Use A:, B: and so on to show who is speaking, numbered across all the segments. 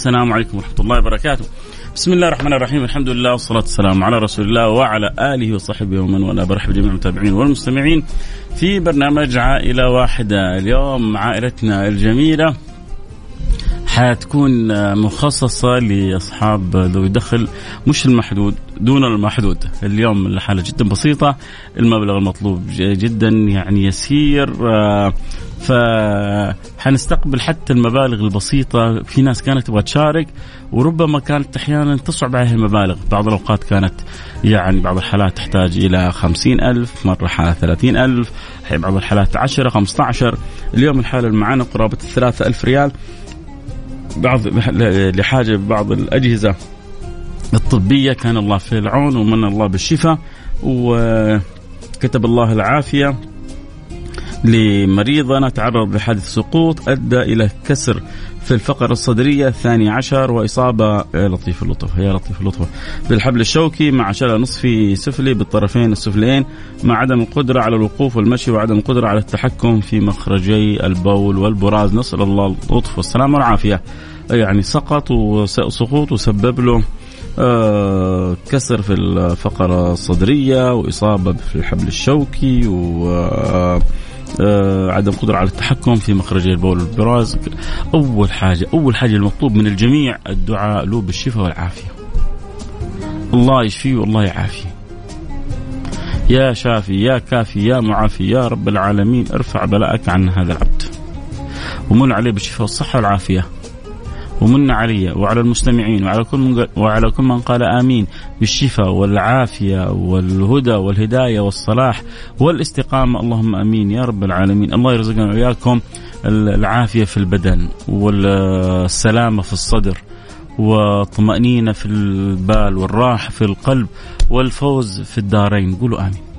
A: السلام عليكم ورحمة الله وبركاته. بسم الله الرحمن الرحيم. الحمد لله والصلاة والسلام على رسول الله وعلى آله وصحبه ومن والاه. برحب جميع المتابعين والمستمعين في برنامج عائلة واحدة. اليوم عائلتنا الجميلة حتكون مخصصة لأصحاب ذوي دخل مش المحدود دون المحدود. اليوم الحالة جدا بسيطة المبلغ المطلوب جدا يعني يسير فحنستقبل حتى المبالغ البسيطة. في ناس كانت تبغى تشارك وربما كانت أحيانا تصعب عليها المبالغ. بعض الأوقات كانت يعني بعض الحالات تحتاج إلى خمسين ألف مرة حالة ثلاثين ألف بعض الحالات عشرة خمسة عشر اليوم الحالة اللي معانا قرابة الثلاثة ألف ريال. بعض لحاجة بعض الأجهزة الطبية. كان الله في العون ومن الله بالشفاء وكتب الله العافية. لمريضنا تعرض لحادث سقوط أدى إلى كسر في الفقرة الصدرية الثاني عشر وإصابة يا لطيف اللطف يا لطيف اللطف. بالحبل الشوكي مع شلل نصفي سفلي بالطرفين السفليين مع عدم القدرة على الوقوف والمشي وعدم القدرة على التحكم في مخرجي البول والبراز. نسأل الله اللطف والسلامة والعافية. يعني سقط وسقوط وسبب له آه كسر في الفقرة الصدرية وإصابة في الحبل الشوكي و آه عدم قدرة على التحكم في مخرج البول والبراز أول حاجة أول حاجة المطلوب من الجميع الدعاء له بالشفاء والعافية. الله يشفيه والله يعافيه. يا شافي يا كافي يا معافي يا رب العالمين ارفع بلاءك عن هذا العبد. ومن عليه بالشفاء والصحة والعافية. ومن علي وعلى المستمعين وعلى كل من وعلى كل من قال آمين بالشفاء والعافية والهدى والهداية والصلاح والاستقامة. اللهم آمين يا رب العالمين. الله يرزقنا وإياكم العافية في البدن والسلامة في الصدر والطمأنينة في البال والراحة في القلب والفوز في الدارين. قولوا آمين.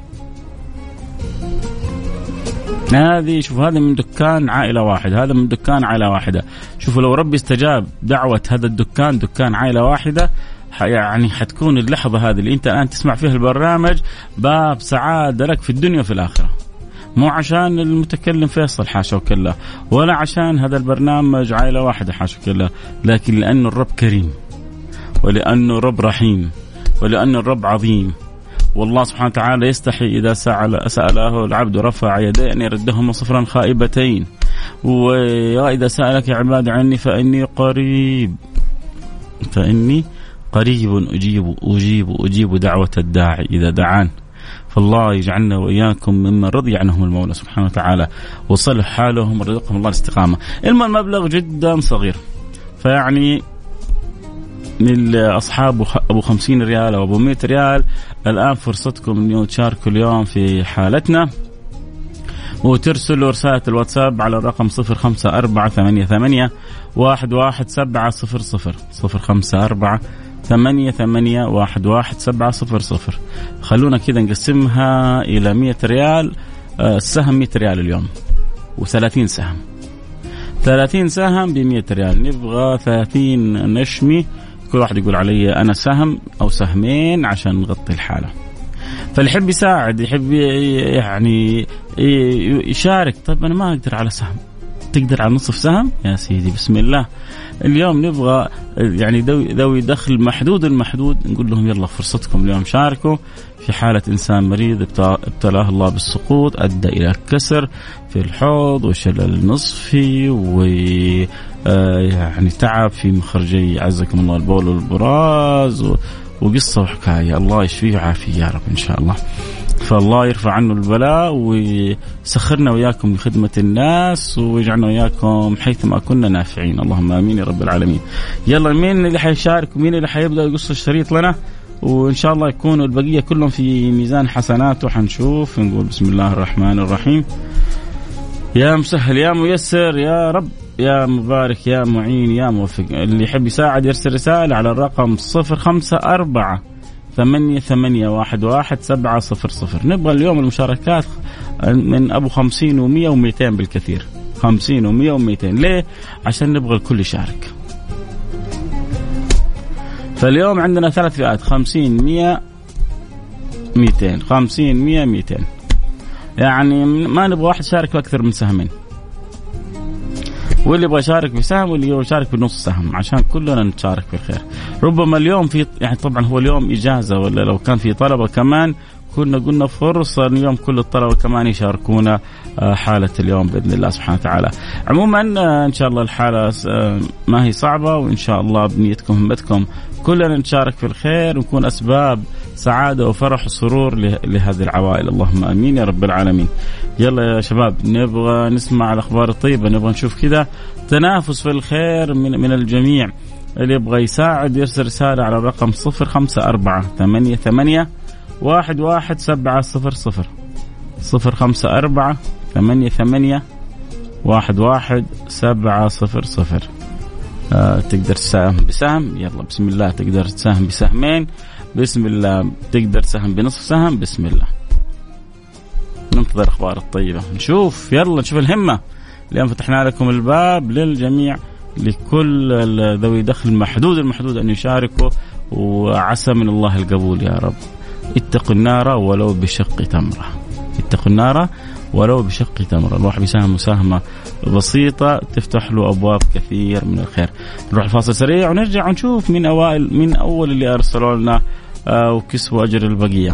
A: هذه شوف هذا من دكان عائلة واحدة هذا من دكان عائلة واحدة. شوفوا لو ربي استجاب دعوة هذا الدكان دكان عائلة واحدة يعني حتكون اللحظة هذه اللي أنت الآن تسمع فيها البرنامج باب سعادة لك في الدنيا وفي الآخرة. مو عشان المتكلم فيصل حاشا وكلا ولا عشان هذا البرنامج عائلة واحدة حاشا وكلا لكن لأنه الرب كريم ولأنه الرب رحيم ولأن الرب عظيم. والله سبحانه وتعالى يستحي إذا سأل سأله العبد رفع يديه أن يردهما صفرا خائبتين وإذا سألك عباد عني فإني قريب فإني قريب أجيب أجيب أجيب دعوة الداعي إذا دعان فالله يجعلنا وإياكم ممن رضي عنهم المولى سبحانه وتعالى وصلح حالهم ورزقهم الله الاستقامة. المبلغ جدا صغير. فيعني لأصحاب أبو 50 ريال أو أبو 100 ريال. الآن فرصتكم انه تشاركوا اليوم في حالتنا. وترسلوا رسالة الواتساب على الرقم صفر خمسة أربعة ثمانية ثمانية واحد واحد سبعة صفر صفر. صفر خمسة أربعة ثمانية ثمانية واحد واحد سبعة صفر صفر. خلونا كذا نقسمها إلى مية ريال. السهم مية ريال اليوم. وثلاثين سهم. ثلاثين سهم بمية ريال. نبغى ثلاثين نشمي. كل واحد يقول علي أنا سهم أو سهمين عشان نغطي الحالة. فاللي يحب يساعد يحب يعني يشارك طيب أنا ما أقدر على سهم. تقدر على نصف سهم يا سيدي بسم الله. اليوم نبغى يعني ذوي دخل محدود المحدود نقول لهم يلا فرصتكم اليوم شاركوا. في حالة إنسان مريض ابتلاه الله بالسقوط أدى إلى كسر في الحوض وشلل نصفي و آه، يعني تعب في مخرجي عزكم الله البول والبراز وقصة وحكاية. الله يشفيه ويعافيه يا رب إن شاء الله. فالله يرفع عنه البلاء ويسخرنا وياكم لخدمة الناس ويجعلنا وياكم حيثما كنا نافعين. اللهم آمين يا رب العالمين. يلا مين اللي حيشارك؟ ومين اللي حيبدأ يقص الشريط لنا؟ وإن شاء الله يكونوا البقية كلهم في ميزان حسناته حنشوف نقول بسم الله الرحمن الرحيم. يا مسهل يا ميسر يا رب يا مبارك يا معين يا موفق. اللي يحب يساعد يرسل رسالة على الرقم صفر خمسة أربعة ثمانية ثمانية واحد واحد سبعة صفر صفر. نبغى اليوم المشاركات من أبو خمسين ومية ومئتين بالكثير. خمسين ومية ومئتين ليه؟ عشان نبغى الكل يشارك. فاليوم عندنا ثلاث فئات. خمسين مية مئتين خمسين مية مئتين يعني ما نبغى واحد يشارك أكثر من سهمين واللي يبغى يشارك بسهم واللي يبغى يشارك بنص سهم عشان كلنا نتشارك في الخير ربما اليوم في يعني طبعا هو اليوم إجازة ولا لو كان في طلبة كمان كنا قلنا فرصة اليوم كل الطلبة كمان يشاركونا آه، حالة اليوم بإذن الله سبحانه وتعالى. عموما آه، إن شاء الله الحالة آه، ما هي صعبة وإن شاء الله بنيتكم همتكم كلنا نشارك في الخير ونكون أسباب سعادة وفرح وسرور لهذه العوائل. اللهم آمين يا رب العالمين. يلا يا شباب نبغى نسمع الأخبار الطيبة نبغى نشوف كذا تنافس في الخير من من الجميع. اللي يبغى يساعد يرسل رسالة على الرقم صفر خمسة أربعة ثمانية ثمانية واحد واحد سبعة صفر صفر. صفر خمسة أربعة ثمانية ثمانية واحد واحد سبعة صفر صفر. آه تقدر تساهم بسهم؟ يلا بسم الله تقدر تساهم بسهمين. بسم الله. تقدر تساهم بنصف سهم؟ بسم الله. ننتظر الاخبار الطيبة. نشوف. يلا نشوف الهمة. اليوم فتحنا لكم الباب للجميع لكل ذوي دخل محدود المحدود أن يشاركوا وعسى من الله القبول يا رب. اتقوا النار ولو بشق تمرة. اتقوا النار ولو بشق تمره الواحد بيساهم مساهمة بسيطة تفتح له أبواب كثير من الخير. نروح الفاصل سريع ونرجع ونشوف من اوائل من أول اللي أرسلوا لنا آه، وكسبوا أجر البقية.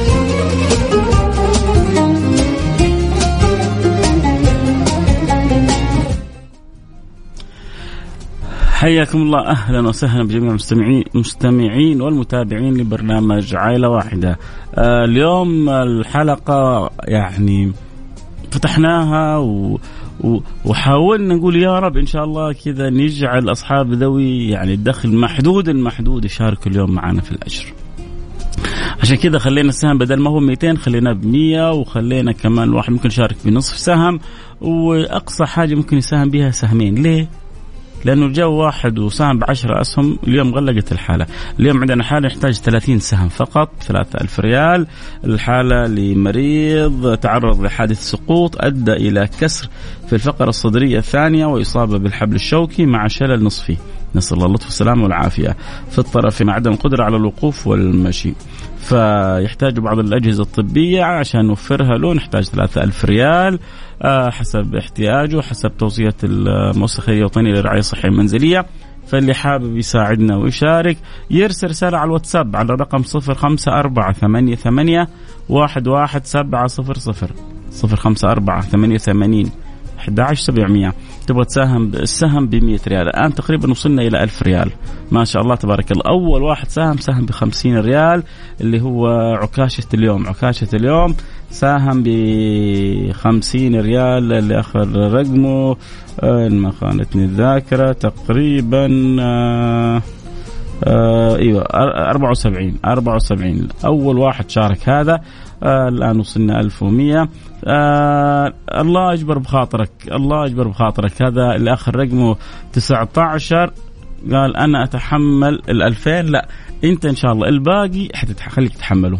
A: حياكم الله أهلا وسهلا بجميع المستمعين المستمعين والمتابعين لبرنامج عائلة واحدة. آه اليوم الحلقة يعني فتحناها و وحاولنا نقول يا رب إن شاء الله كذا نجعل أصحاب ذوي يعني الدخل محدود المحدود يشاركوا اليوم معنا في الأجر. عشان كذا خلينا السهم بدل ما هو 200 خليناه ب 100 وخلينا كمان الواحد ممكن يشارك بنصف سهم وأقصى حاجة ممكن يساهم بها سهمين، ليه؟ لأنه جاء واحد وساهم ب 10 أسهم اليوم غلقت الحالة، اليوم عندنا حالة يحتاج 30 سهم فقط 3000 ريال، الحالة لمريض تعرض لحادث سقوط أدى إلى كسر في الفقرة الصدرية الثانية وإصابة بالحبل الشوكي مع شلل نصفي. نسأل الله اللطف والسلامة والعافية. في الطرفين عدم القدرة على الوقوف والمشي. فيحتاج بعض الأجهزة الطبية عشان نوفرها له نحتاج 3000 ريال آه، حسب احتياجه حسب توصية المؤسسة الخيرية الوطنية للرعاية الصحية المنزلية. فاللي حابب يساعدنا ويشارك يرسل رسالة على الواتساب على رقم 054 88 11700 054 88 11700 تبغى تساهم السهم ب 100 ريال. الآن تقريبا وصلنا إلى 1000 ريال. ما شاء الله تبارك الله. أول واحد ساهم ساهم ب 50 ريال اللي هو عكاشة اليوم. عكاشة اليوم ساهم ب 50 ريال اللي اخر رقمه ان ما خانتني الذاكرة تقريبا آه آه إيوه 74 74 أول واحد شارك هذا. آه الآن وصلنا 1100 آه الله أجبر بخاطرك الله أجبر بخاطرك. هذا اللي آخر رقمه 19 قال أنا أتحمل ال 2000 لا أنت إن شاء الله الباقي حتخليك تتحمله.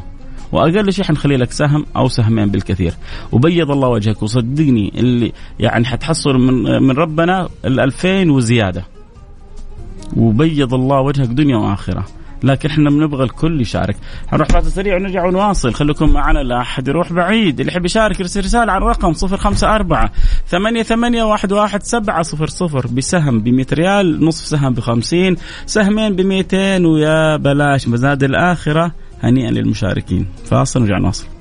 A: وأقل شيء حنخلي لك سهم أو سهمين بالكثير. وبيض الله وجهك وصدقني اللي يعني حتحصل من من ربنا ال 2000 وزيادة. وبيض الله وجهك دنيا وآخرة. لكن إحنا بنبغى الكل يشارك. حنروح بعد سريع ونرجع ونواصل. خليكم معنا لا أحد يروح بعيد. اللي يحب يشارك يرسل رسالة على الرقم 054 ثمانية ثمانية واحد واحد سبعة صفر صفر. بسهم ب 100 ريال نصف سهم ب 50 سهمين ب 200 ويا بلاش. مزاد الآخرة هنيئا للمشاركين. فاصل ونرجع نواصل.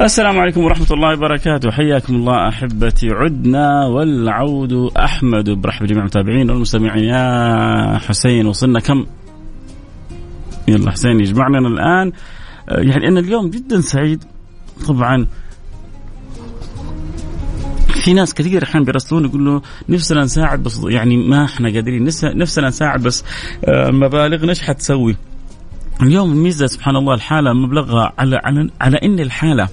A: السلام عليكم ورحمة الله وبركاته. حياكم الله أحبتي عدنا والعود أحمد. برحب جميع المتابعين والمستمعين. يا حسين وصلنا كم؟ يلا حسين يجمعنا الآن. يعني أنا اليوم جدا سعيد. طبعا في ناس كثير الحين بيرسلون يقولوا نفسنا نساعد بس يعني ما إحنا قادرين. نفسنا نساعد بس آه، مبالغنا. إيش حتسوي؟ اليوم الميزة سبحان الله الحالة مبلغه على على على إن الحالة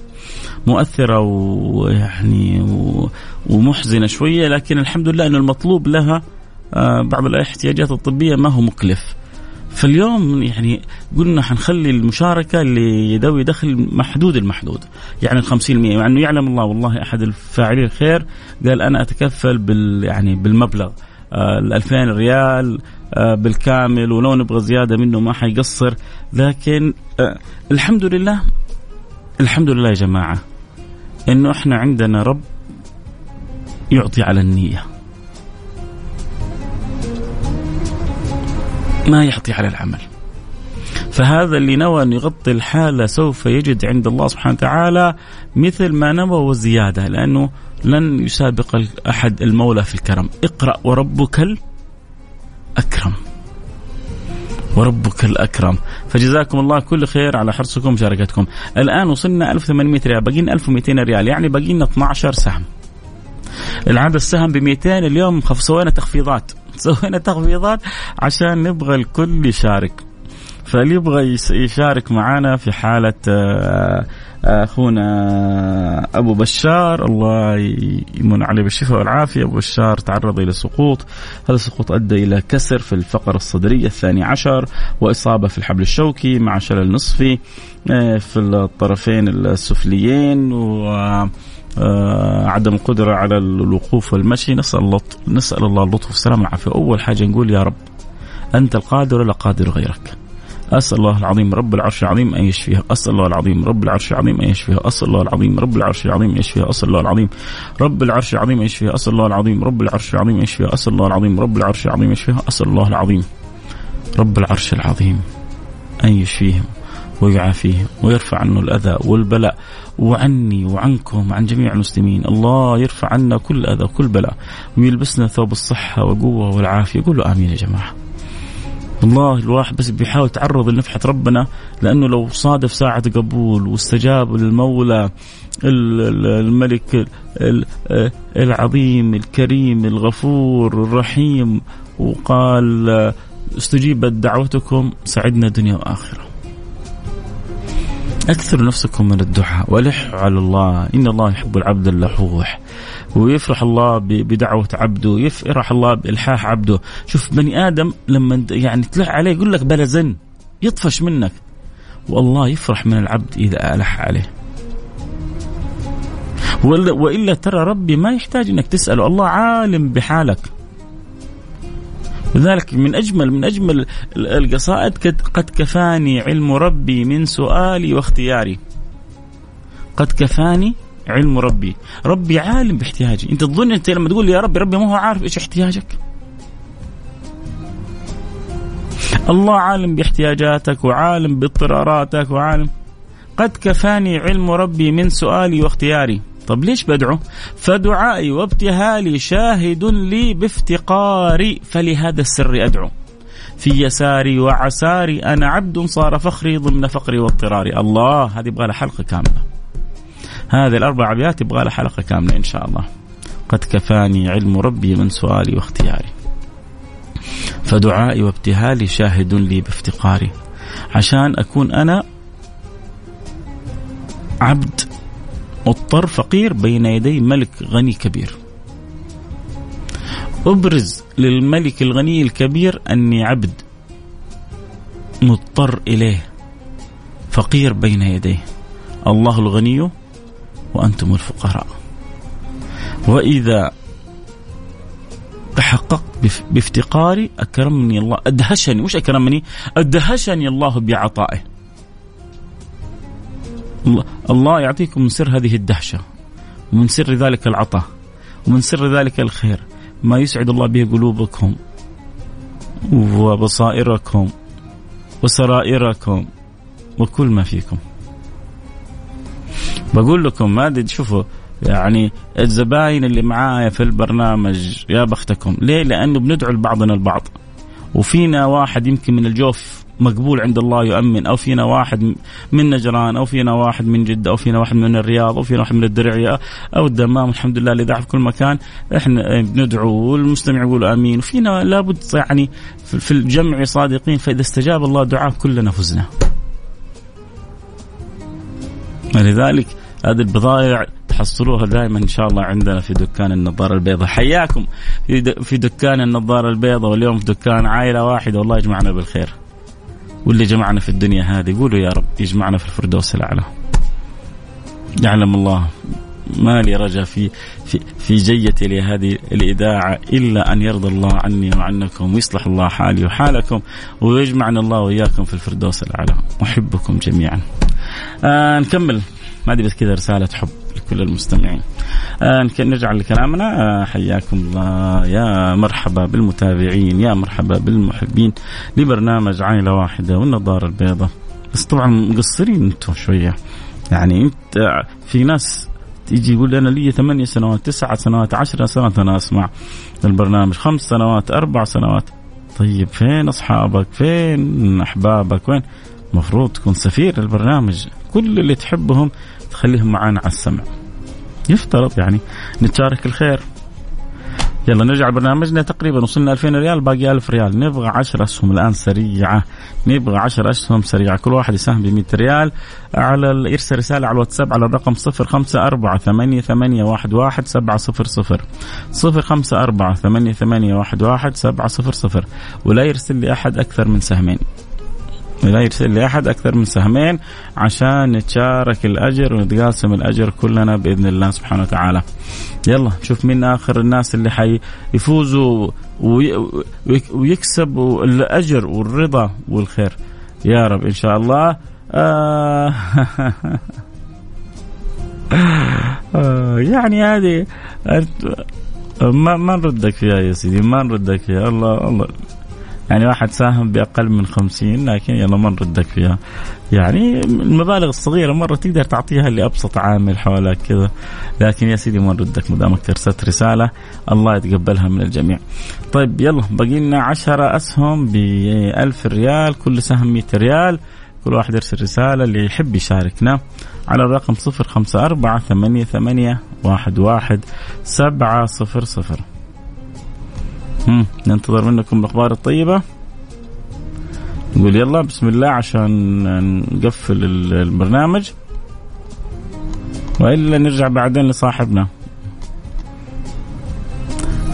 A: مؤثرة ويعني ومحزنة شوية لكن الحمد لله ان المطلوب لها آه، بعض الاحتياجات الطبية ما هو مكلف. فاليوم يعني قلنا حنخلي المشاركة يدوي دخل محدود المحدود. يعني ال 50% مع إنه يعلم الله والله أحد الفاعلين الخير قال أنا أتكفل بال يعني بالمبلغ ال 2000 ريال آه، بالكامل ولو نبغى زيادة منه ما حيقصر. لكن آه، الحمد لله الحمد لله يا جماعة. إنه إحنا عندنا رب يعطي على النية. ما يعطي على العمل. فهذا اللي نوى أن يغطي الحالة سوف يجد عند الله سبحانه وتعالى مثل ما نوى وزيادة لأنه لن يسابق أحد المولى في الكرم. اقرأ وربك الأكرم. وربك الأكرم. فجزاكم الله كل خير على حرصكم ومشاركتكم. الآن وصلنا 1800 ريال. باقينا 1200 ريال. يعني باقينا 12 سهم. العدد السهم ب 200 اليوم سوينا تخفيضات. سوينا تخفيضات عشان نبغى الكل يشارك. فاللي يبغى يشارك معنا في حالة آه، أخونا أبو بشار الله يمن عليه بالشفاء والعافية. أبو بشار تعرض إلى سقوط. هذا السقوط أدى إلى كسر في الفقرة الصدرية الثاني عشر وإصابة في الحبل الشوكي مع شلل نصفي آه، في الطرفين السفليين و آه، عدم القدرة على الوقوف والمشي. نسأل الله نسأل الله اللطف والسلامة والعافية. أول حاجة نقول يا رب أنت القادر ولا قادر غيرك؟ أسأل الله العظيم رب العرش العظيم أن يشفيها. أسأل الله العظيم رب العرش العظيم أن يشفيها. أسأل الله العظيم رب العرش العظيم أن يشفيها. أسأل الله العظيم رب العرش العظيم أن يشفيها. أسأل الله العظيم رب العرش العظيم أن يشفيها. أسأل الله العظيم رب العرش العظيم أن يشفيها. أسأل الله العظيم رب العرش العظيم أن يشفيهم ويعافيهم ويرفع عنه الأذى والبلاء. وعني وعنكم وعن جميع المسلمين. الله يرفع عنا كل أذى وكل بلاء. ويلبسنا ثوب الصحة والقوة والعافية. قولوا آمين يا جماعة. الله الواحد بس بيحاول يتعرض لنفحة ربنا لأنه لو صادف ساعة قبول واستجاب للمولى الملك العظيم الكريم الغفور الرحيم وقال استجيبت دعوتكم سعدنا دنيا وآخرة. اكثروا نفسكم من الدعاء والحوا على الله. إن الله يحب العبد اللحوح. ويفرح الله بدعوة عبده. يفرح الله بإلحاح عبده. شوف بني آدم لما يعني تلح عليه يقول لك بلا زن. يطفش منك. والله يفرح من العبد إذا ألح عليه. وإلا ترى ربي ما يحتاج أنك تسأله. الله عالم بحالك. لذلك من اجمل من أجمل القصائد قد كفاني علم ربي من سؤالي واختياري. قد كفاني علم ربي. ربي عالم باحتياجي. أنت تظن أنت لما تقول يا ربي ربي ما هو عارف إيش احتياجك. الله عالم باحتياجاتك وعالم باضطراراتك وعالم. قد كفاني علم ربي من سؤالي واختياري. طب ليش بدعو؟ فدعائي وابتهالي شاهد لي بافتقاري فلهذا السر أدعو. في يساري وعساري أنا عبد صار فخري ضمن فقري واضطراري. الله هذه يبغى لها حلقة كاملة. هذه الأربع أبيات يبغى لها حلقة كاملة إن شاء الله. قد كفاني علم ربي من سؤالي واختياري. فدعائي وابتهالي شاهد لي بافتقاري. عشان أكون أنا عبد مضطر فقير بين يدي ملك غني كبير. أبرز للملك الغني الكبير أني عبد مضطر إليه فقير بين يديه. الله الغني وأنتم الفقراء. وإذا تحققت بافتقاري أكرمني الله أدهشني مش أكرمني؟ أدهشني الله بعطائه. الله يعطيكم من سر هذه الدهشة ومن سر ذلك العطاء ومن سر ذلك الخير ما يسعد الله به قلوبكم وبصائركم وسرائركم وكل ما فيكم. بقول لكم ما شوفوا يعني الزباين اللي معايا في البرنامج يا بختكم. ليه؟ لأنه بندعو لبعضنا البعض وفينا واحد يمكن من الجوف مقبول عند الله يؤمن. أو فينا واحد من نجران أو فينا واحد من جدة أو فينا واحد من الرياض أو فينا واحد من الدرعيه أو الدمام. الحمد لله اللي في كل مكان. إحنا بندعو والمستمع يقول آمين. وفينا لابد يعني في الجمع صادقين. فإذا استجاب الله دعاء كلنا فزنا. ولذلك هذه البضائع تحصلوها دائما إن شاء الله عندنا في دكان النظارة البيضاء. حياكم في دكان النظارة البيضاء. واليوم في دكان عائلة واحدة. والله يجمعنا بالخير. واللي جمعنا في الدنيا هذه قولوا يا رب يجمعنا في الفردوس الأعلى. يعلم الله ما لي رجا في في في جيتي لهذه الاذاعه إلا أن يرضى الله عني وعنكم ويصلح الله حالي وحالكم ويجمعنا الله وإياكم في الفردوس الأعلى. أحبكم جميعا. آه نكمل. ما أدري بس كذا رسالة حب. لكل المستمعين. آه نرجع لكلامنا. آه حياكم الله. يا مرحبا بالمتابعين يا مرحبا بالمحبين لبرنامج عائلة واحدة والنظارة البيضاء. بس طبعا مقصرين أنتم شوية. يعني انت في ناس يجي يقول أنا لي ثمانية سنوات تسعة سنوات عشر سنوات أنا أسمع البرنامج خمس سنوات أربع سنوات. طيب فين أصحابك؟ فين أحبابك؟ وين؟ مفروض تكون سفير البرنامج. كل اللي تحبهم تخليهم معانا على السمع. يفترض يعني نتشارك الخير. يلا نرجع لبرنامجنا تقريبا وصلنا 2000 ريال باقي 1000 ريال. نبغى 10 أسهم الآن سريعة. نبغى 10 أسهم سريعة. كل واحد يساهم ب 100 ريال. على يرسل رسالة على الواتساب على الرقم 054 88 11 700 054 88 11 700 ولا يرسل لي احد أكثر من سهمين. لا يرسل لي احد أكثر من سهمين عشان نتشارك الأجر ونتقاسم الأجر كلنا بإذن الله سبحانه وتعالى. يلا نشوف مين آخر الناس اللي حيفوزوا ويكسبوا الأجر والرضا والخير. يا رب إن شاء الله. آه آه يعني هذه ما ما نردك فيها يا سيدي ما نردك فيها الله الله يعني واحد ساهم بأقل من خمسين لكن يلا ما نردك فيها. يعني المبالغ الصغيرة مرة تقدر تعطيها لأبسط عامل حولك كذا. لكن يا سيدي ما نردك ما دامك ارسلت رسالة الله يتقبلها من الجميع. طيب يلا باقي لنا 10 أسهم ب 1000 ريال كل سهم 100 ريال. كل واحد يرسل رسالة اللي يحب يشاركنا على الرقم صفر خمسة أربعة ثمانية ثمانية واحد واحد سبعة صفر صفر. ننتظر منكم الأخبار الطيبة. نقول يلا بسم الله عشان نقفل البرنامج. وإلا نرجع بعدين لصاحبنا.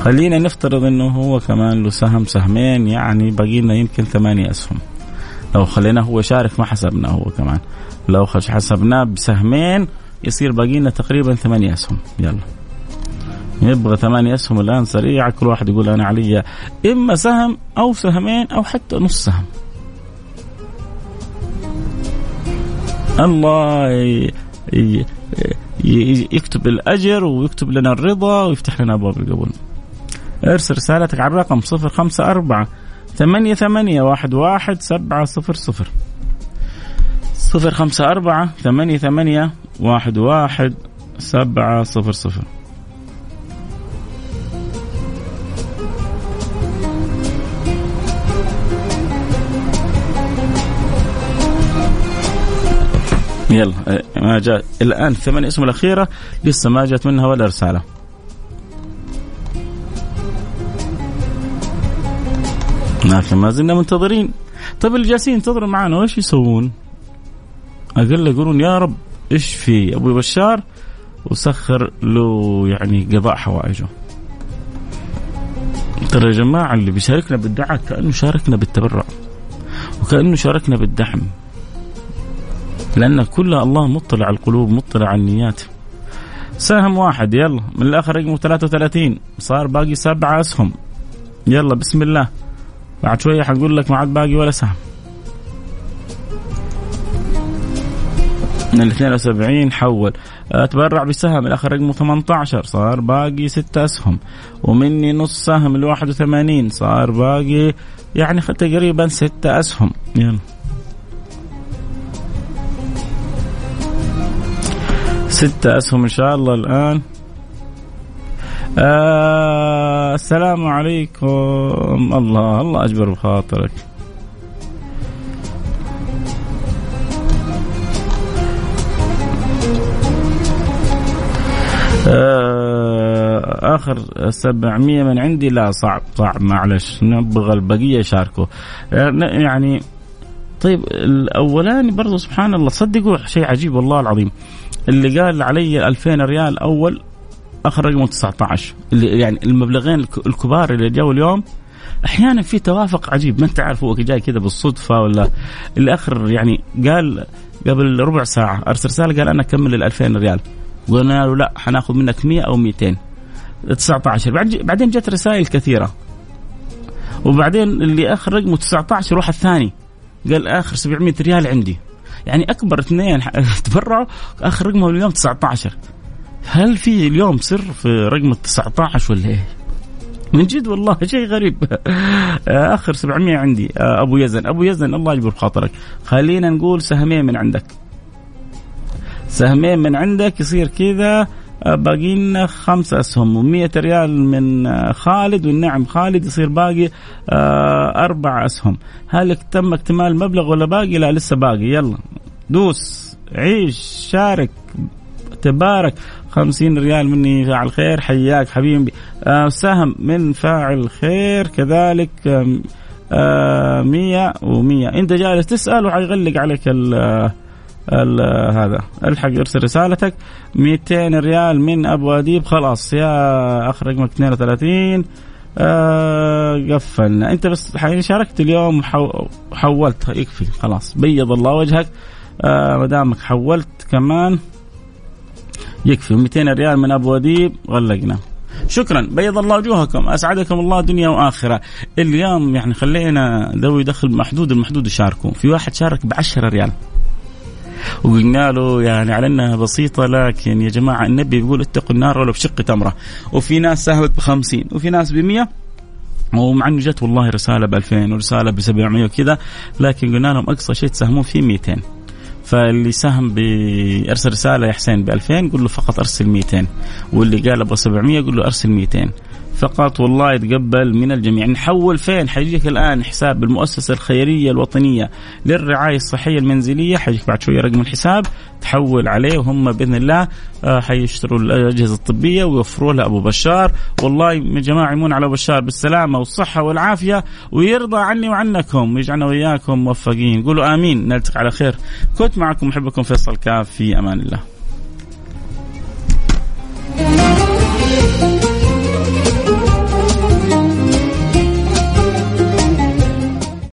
A: خلينا نفترض إنه هو كمان له سهم سهمين يعني باقي لنا يمكن ثمانية أسهم. لو خلينا هو شارك ما حسبنا هو كمان. لو حسبناه بسهمين يصير باقي لنا تقريبا ثمانية أسهم. يلا. يبغى ثمانية أسهم الآن سريعة كل واحد يقول أنا علي. إما سهم أو سهمين أو حتى نص سهم. الله يكتب الأجر ويكتب لنا الرضا ويفتح لنا أبواب القبول. ارسل رسالتك على الرقم صفر خمسة أربعة ثمانية ثمانية واحد واحد سبعة صفر صفر. صفر خمسة أربعة ثمانية ثمانية واحد واحد سبعة صفر صفر. يلا ما جاء الآن ثمان اسم الأخيرة لسه ما جات منها ولا رسالة لكن ما زلنا منتظرين طيب اللي جالسين ينتظروا معنا وش يسوون؟ أقل يقولون يا رب إيش في أبو بشار وسخر له يعني قضاء حوائجه. ترى يا جماعة اللي بيشاركنا بالدعاء كأنه شاركنا بالتبرع وكأنه شاركنا بالدعم. لأن كلها الله مطلع على القلوب مطلع على النيات. سهم واحد يلا من الآخر رقمه 33 صار باقي سبعة أسهم. يلا بسم الله. بعد شوية حنقول لك ما عاد باقي ولا سهم. من ال 72 حول. أتبرع بسهم الآخر رقمه 18 صار باقي 6 أسهم. ومني نص سهم ال 81 صار باقي يعني تقريبا 6 أسهم. يلا. ستة أسهم إن شاء الله الآن. آه السلام عليكم. الله الله أجبر بخاطرك. آه آخر 700 من عندي. لا صعب صعب معلش. نبغى البقية يشاركوا. آه يعني طيب الأولاني برضه سبحان الله صدقوا شيء عجيب والله العظيم. اللي قال علي 2000 ريال أول اخر رقمه 19 اللي يعني المبلغين الكبار اللي جو اليوم أحيانا في توافق عجيب. ما أنت عارف هو جاي كذا بالصدفة ولا؟ اللي آخر يعني قال قبل ربع ساعة أرسل رسالة قال أنا أكمل ال 2000 ريال. قلنا له لا حناخذ منك 100 أو 200 19 بعدين جت رسائل كثيرة. وبعدين اللي آخر رقمه 19 واحد ثاني قال آخر 700 ريال عندي. يعني أكبر اثنين تبرعوا آخر رقمهم اليوم 19 هل في اليوم سر في رقم 19 ولا إيه؟ من جد والله شيء غريب. آخر 700 عندي. أبو يزن. أبو يزن الله يجبر خاطرك. خلينا نقول سهمين من عندك. سهمين من عندك يصير كذا. باقي لنا خمسة أسهم. و100 ريال من خالد والنعم خالد يصير باقي أربع أسهم. هل تم اكتمال المبلغ ولا باقي؟ لا لسه باقي. يلا. دوس. عيش شارك تبارك. خمسين ريال مني فاعل خير حياك حبيبي. آه سهم من فاعل خير. كذلك آه مية ومية. انت جالس تسأل وحيغلق عليك هذا. الحق ارسل رسالتك. 200 ريال من أبو أديب. خلاص. يا أخ رقمك 32 آه قفلنا. أنت بس شاركت اليوم وحولت يكفي. خلاص. بيض الله وجهك. آه ما دامك حولت كمان. يكفي. 200 ريال من أبو أديب. غلقنا. شكرا. بيض الله وجوهكم. أسعدكم الله دنيا وآخرة. اليوم يعني خلينا ذوي دخل محدود. المحدود يشاركوا في واحد شارك ب 10 ريال. وقلنا له يعني على إنها بسيطة لكن يا جماعة النبي بيقول اتقوا النار ولو بشق تمرة. وفي ناس ساهمت ب 50 وفي ناس ب 100 ومع انه جت والله رسالة ب 2000 ورسالة ب 700 وكذا لكن قلنا لهم أقصى شيء تساهمون فيه 200 فاللي ساهم بيرسل رسالة يا حسين ب 2000 قول له فقط أرسل 200 واللي قال أبغى 700 قول له أرسل 200 فقط والله يتقبل من الجميع. نحول فين؟ حيجيك الآن حساب المؤسسة الخيرية الوطنية للرعاية الصحية المنزلية. حيجيك بعد شوية رقم الحساب. تحول عليه وهم بإذن الله آه، حيشتروا الأجهزة الطبية ويوفروا لها أبو بشار. والله يا جماعة يمون على أبو بشار بالسلامة والصحة والعافية ويرضى عني وعنكم ويجعلنا وإياكم موفقين. قولوا آمين. نلتقي على خير. كنت معكم محبكم فيصل كاف في أمان الله.